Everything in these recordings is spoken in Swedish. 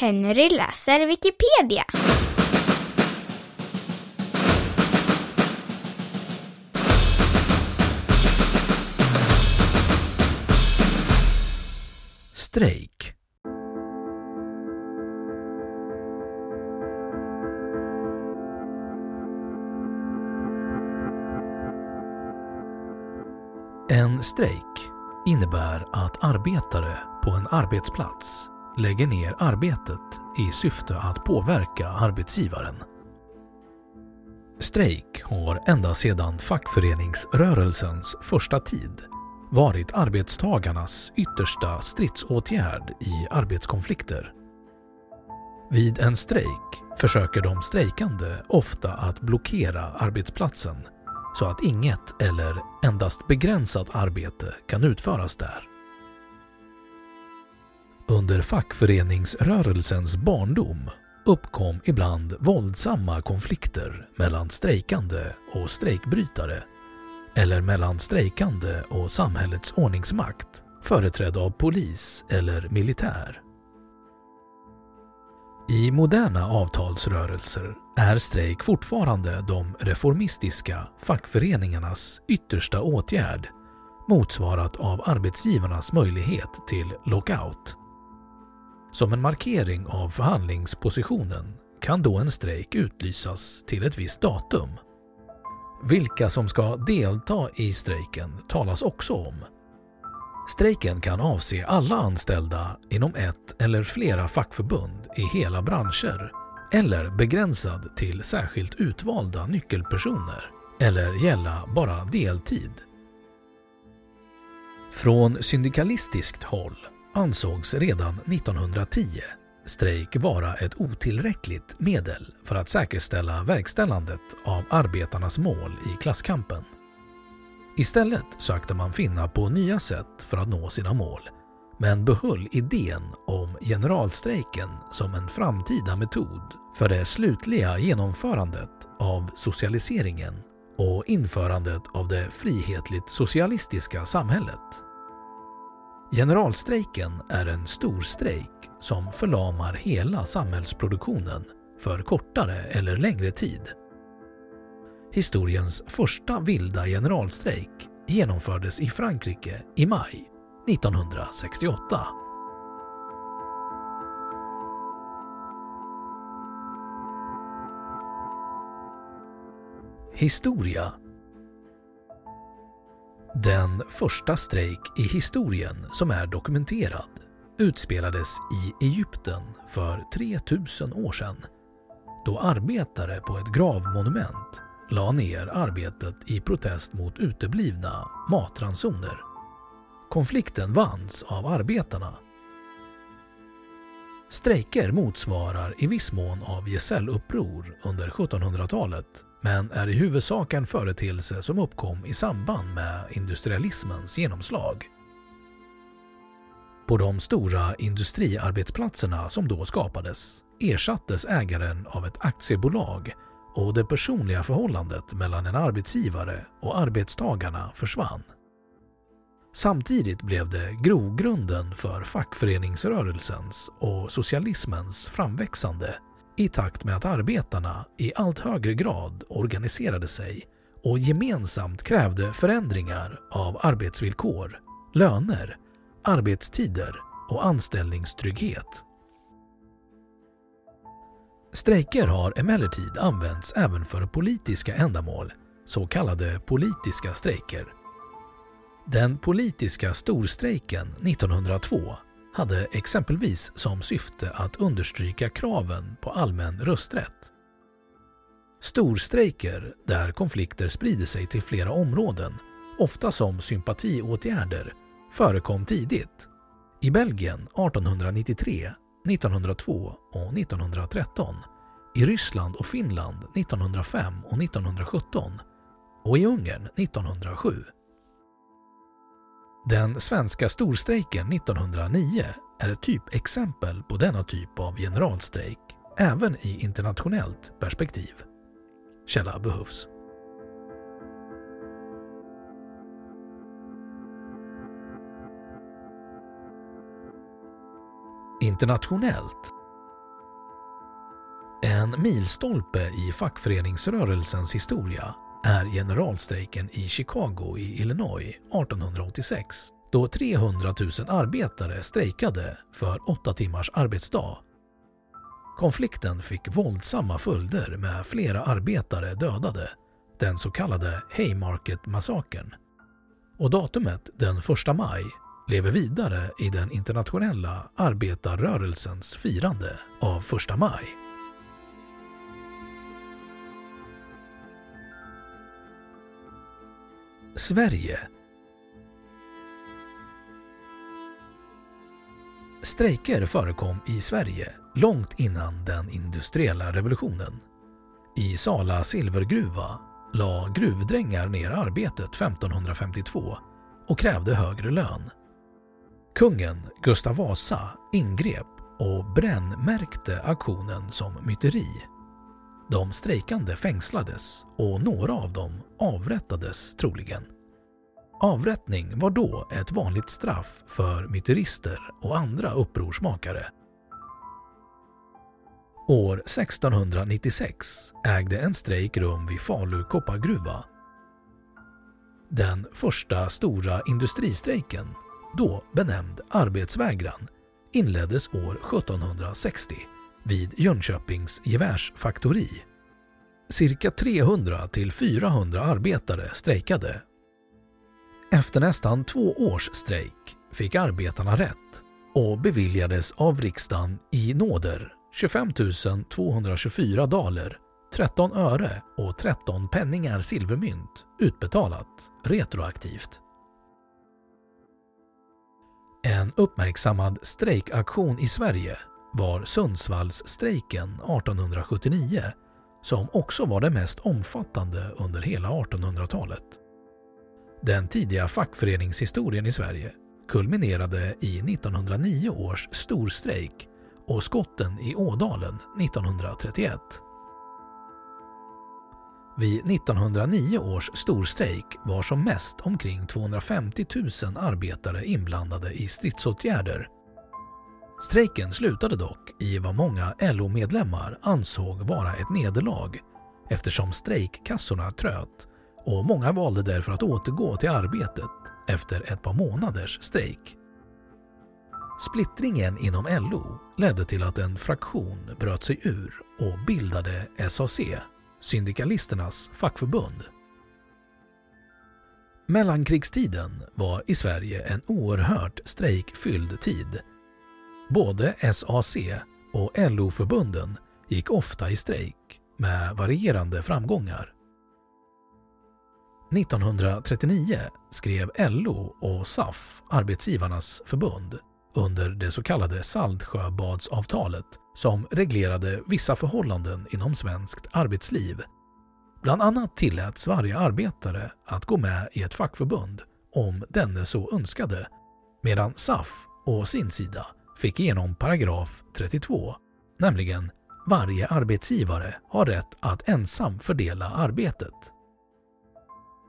Henry läser Wikipedia. Strejk. En strejk innebär att arbetare på en arbetsplats lägger ner arbetet i syfte att påverka arbetsgivaren. Strejk har ända sedan fackföreningsrörelsens första tid varit arbetstagarnas yttersta stridsåtgärd i arbetskonflikter. Vid en strejk försöker de strejkande ofta att blockera arbetsplatsen så att inget eller endast begränsat arbete kan utföras där. Under fackföreningsrörelsens barndom uppkom ibland våldsamma konflikter mellan strejkande och strejkbrytare eller mellan strejkande och samhällets ordningsmakt företrädd av polis eller militär. I moderna avtalsrörelser är strejk fortfarande de reformistiska fackföreningarnas yttersta åtgärd motsvarat av arbetsgivarnas möjlighet till lockout. Som en markering av förhandlingspositionen kan då en strejk utlysas till ett visst datum. Vilka som ska delta i strejken talas också om. Strejken kan avse alla anställda inom ett eller flera fackförbund i hela branscher eller begränsad till särskilt utvalda nyckelpersoner eller gälla bara deltid. Från syndikalistiskt håll ansågs redan 1910 strejk vara ett otillräckligt medel för att säkerställa verkställandet av arbetarnas mål i klasskampen. Istället sökte man finna på nya sätt för att nå sina mål men behöll idén om generalstrejken som en framtida metod för det slutliga genomförandet av socialiseringen och införandet av det frihetligt socialistiska samhället. Generalstrejken är en stor strejk som förlamar hela samhällsproduktionen för kortare eller längre tid. Historiens första vilda generalstrejk genomfördes i Frankrike i maj 1968. Historia den första strejk i historien som är dokumenterad utspelades i Egypten för 3000 år sedan då arbetare på ett gravmonument la ner arbetet i protest mot uteblivna matransoner. Konflikten vanns av arbetarna. Strejker motsvarar i viss mån av gesälluppror under 1700-talet men är i huvudsak en företeelse som uppkom i samband med industrialismens genomslag. På de stora industriarbetsplatserna som då skapades ersattes ägaren av ett aktiebolag och det personliga förhållandet mellan en arbetsgivare och arbetstagarna försvann. Samtidigt blev det grogrunden för fackföreningsrörelsens och socialismens framväxande i takt med att arbetarna i allt högre grad organiserade sig och gemensamt krävde förändringar av arbetsvillkor, löner, arbetstider och anställningstrygghet. Strejker har emellertid använts även för politiska ändamål, så kallade politiska strejker. Den politiska storstrejken 1902 hade exempelvis som syfte att understryka kraven på allmän rösträtt. Storstrejker, där konflikter sprider sig till flera områden, ofta som sympatiåtgärder, förekom tidigt. I Belgien 1893, 1902 och 1913, i Ryssland och Finland 1905 och 1917 och i Ungern 1907. Den svenska storstrejken 1909 är ett typexempel på denna typ av generalstrejk, även i internationellt perspektiv. Källa behövs. Internationellt En milstolpe i fackföreningsrörelsens historia är generalstrejken i Chicago i Illinois 1886 då 300 000 arbetare strejkade för åtta timmars arbetsdag. Konflikten fick våldsamma följder med flera arbetare dödade, den så kallade Haymarket-massakern. Och datumet den 1 maj lever vidare i den internationella arbetarrörelsens firande av 1 maj. Sverige Strejker förekom i Sverige långt innan den industriella revolutionen. I Sala silvergruva la gruvdrängar ner arbetet 1552 och krävde högre lön. Kungen Gustav Vasa ingrep och brännmärkte aktionen som myteri. De strejkande fängslades och några av dem avrättades troligen. Avrättning var då ett vanligt straff för myterister och andra upprorsmakare. År 1696 ägde en strejk rum vid Falu koppargruva. Den första stora industristrejken, då benämnd arbetsvägran, inleddes år 1760 vid Jönköpings gevärsfaktori. Cirka 300 till 400 arbetare strejkade. Efter nästan två års strejk fick arbetarna rätt och beviljades av riksdagen i nåder 25 224 daler, 13 öre och 13 penningar silvermynt utbetalat retroaktivt. En uppmärksammad strejkaktion i Sverige var Sundsvallsstrejken 1879 som också var den mest omfattande under hela 1800-talet. Den tidiga fackföreningshistorien i Sverige kulminerade i 1909 års storstrejk och skotten i Ådalen 1931. Vid 1909 års storstrejk var som mest omkring 250 000 arbetare inblandade i stridsåtgärder Strejken slutade dock i vad många LO-medlemmar ansåg vara ett nederlag eftersom strejkkassorna tröt och många valde därför att återgå till arbetet efter ett par månaders strejk. Splittringen inom LO ledde till att en fraktion bröt sig ur och bildade SAC, Syndikalisternas fackförbund. Mellankrigstiden var i Sverige en oerhört strejkfylld tid Både SAC och LO-förbunden gick ofta i strejk med varierande framgångar. 1939 skrev LO och SAF, Arbetsgivarnas förbund, under det så kallade Saltsjöbadsavtalet som reglerade vissa förhållanden inom svenskt arbetsliv. Bland annat tilläts varje arbetare att gå med i ett fackförbund om denne så önskade, medan SAF å sin sida fick igenom paragraf 32, nämligen varje arbetsgivare har rätt att ensam fördela arbetet.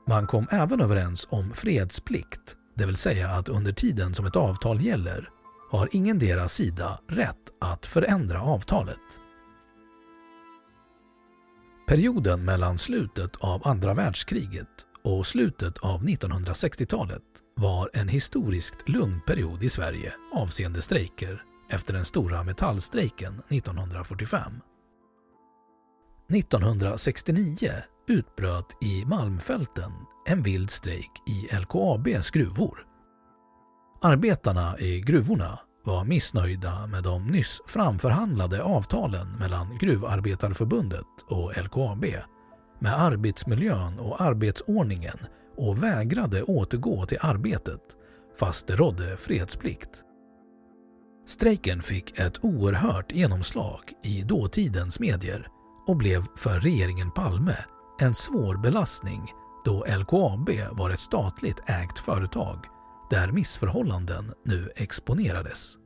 Man kom även överens om fredsplikt, det vill säga att under tiden som ett avtal gäller har ingen deras sida rätt att förändra avtalet. Perioden mellan slutet av andra världskriget och slutet av 1960-talet var en historiskt lugn period i Sverige avseende strejker efter den stora metallstrejken 1945. 1969 utbröt i Malmfälten en vild strejk i LKABs gruvor. Arbetarna i gruvorna var missnöjda med de nyss framförhandlade avtalen mellan Gruvarbetarförbundet och LKAB med arbetsmiljön och arbetsordningen och vägrade återgå till arbetet fast det rådde fredsplikt. Strejken fick ett oerhört genomslag i dåtidens medier och blev för regeringen Palme en svår belastning då LKAB var ett statligt ägt företag där missförhållanden nu exponerades.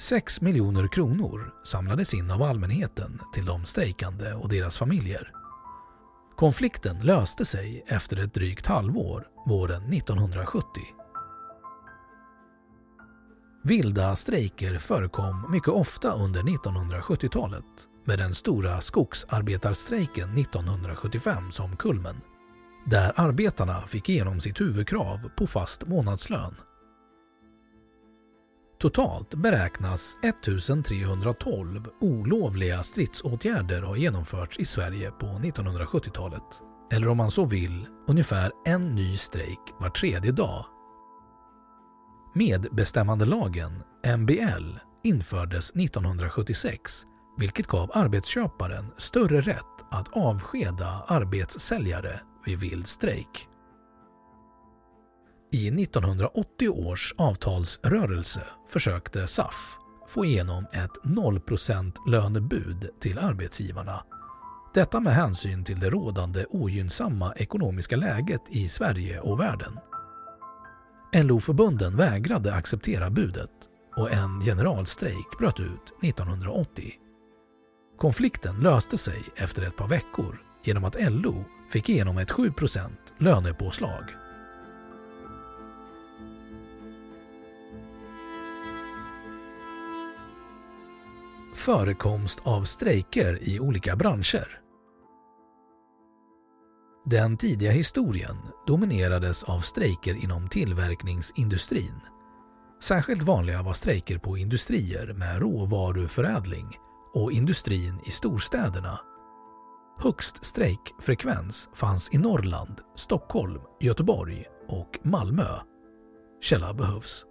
6 miljoner kronor samlades in av allmänheten till de strejkande och deras familjer. Konflikten löste sig efter ett drygt halvår våren 1970. Vilda strejker förekom mycket ofta under 1970-talet med den stora skogsarbetarstrejken 1975 som kulmen där arbetarna fick igenom sitt huvudkrav på fast månadslön. Totalt beräknas 1312 olovliga stridsåtgärder ha genomförts i Sverige på 1970-talet. Eller om man så vill, ungefär en ny strejk var tredje dag. Medbestämmandelagen, MBL, infördes 1976 vilket gav arbetsköparen större rätt att avskeda arbetssäljare vid vild strejk. I 1980 års avtalsrörelse försökte SAF få igenom ett 0% lönebud till arbetsgivarna. Detta med hänsyn till det rådande ogynnsamma ekonomiska läget i Sverige och världen. LO-förbunden vägrade acceptera budet och en generalstrejk bröt ut 1980. Konflikten löste sig efter ett par veckor genom att LO fick igenom ett 7% lönepåslag. Förekomst av strejker i olika branscher Den tidiga historien dominerades av strejker inom tillverkningsindustrin. Särskilt vanliga var strejker på industrier med råvaruförädling och industrin i storstäderna Högst strejkfrekvens fanns i Norrland, Stockholm, Göteborg och Malmö. Källa behövs.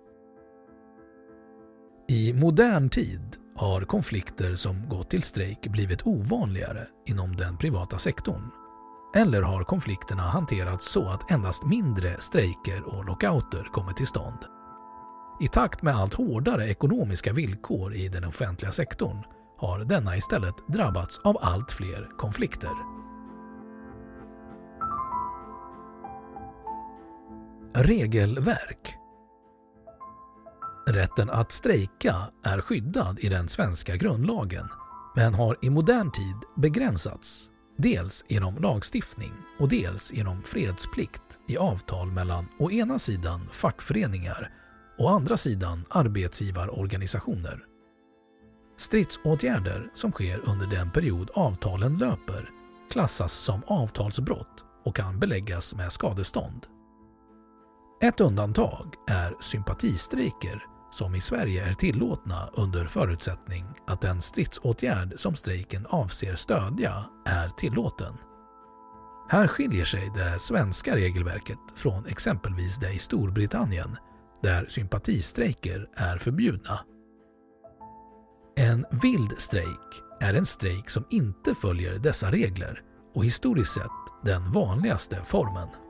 I modern tid har konflikter som gått till strejk blivit ovanligare inom den privata sektorn. Eller har konflikterna hanterats så att endast mindre strejker och lockouter kommit till stånd. I takt med allt hårdare ekonomiska villkor i den offentliga sektorn har denna istället drabbats av allt fler konflikter. Regelverk Rätten att strejka är skyddad i den svenska grundlagen men har i modern tid begränsats dels genom lagstiftning och dels genom fredsplikt i avtal mellan å ena sidan fackföreningar och å andra sidan arbetsgivarorganisationer. Stridsåtgärder som sker under den period avtalen löper klassas som avtalsbrott och kan beläggas med skadestånd. Ett undantag är sympatistrejker som i Sverige är tillåtna under förutsättning att den stridsåtgärd som strejken avser stödja är tillåten. Här skiljer sig det svenska regelverket från exempelvis det i Storbritannien där sympatistrejker är förbjudna. En vild strejk är en strejk som inte följer dessa regler och historiskt sett den vanligaste formen.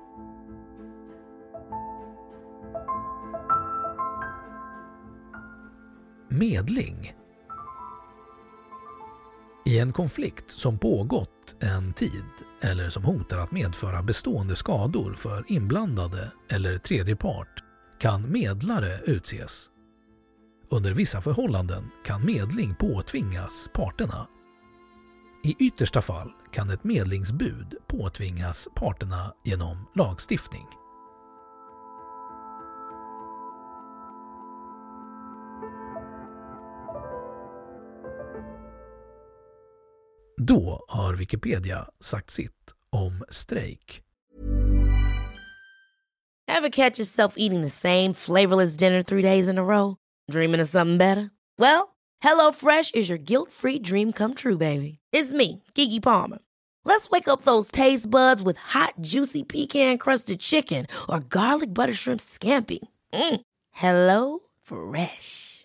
Medling I en konflikt som pågått en tid eller som hotar att medföra bestående skador för inblandade eller tredje part kan medlare utses. Under vissa förhållanden kan medling påtvingas parterna. I yttersta fall kan ett medlingsbud påtvingas parterna genom lagstiftning. Då har Wikipedia sagt sitt om strejk. Ever catch yourself eating the same flavorless dinner three days in a row? Dreaming of something better? Well, HelloFresh is your guilt-free dream come true, baby. It's me, Gigi Palmer. Let's wake up those taste buds with hot, juicy pecan-crusted chicken or garlic butter shrimp scampi. Mm. Hello Fresh.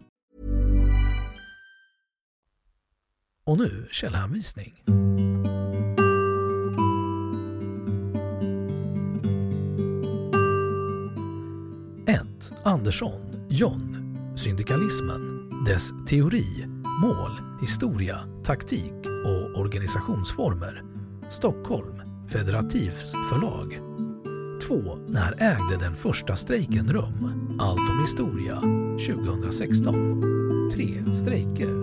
Och nu källhänvisning. 1. Andersson, John. Syndikalismen. Dess teori, mål, historia, taktik och organisationsformer. Stockholm, Federativs förlag. 2. När ägde den första strejken rum? Allt om historia 2016. 3. Strejker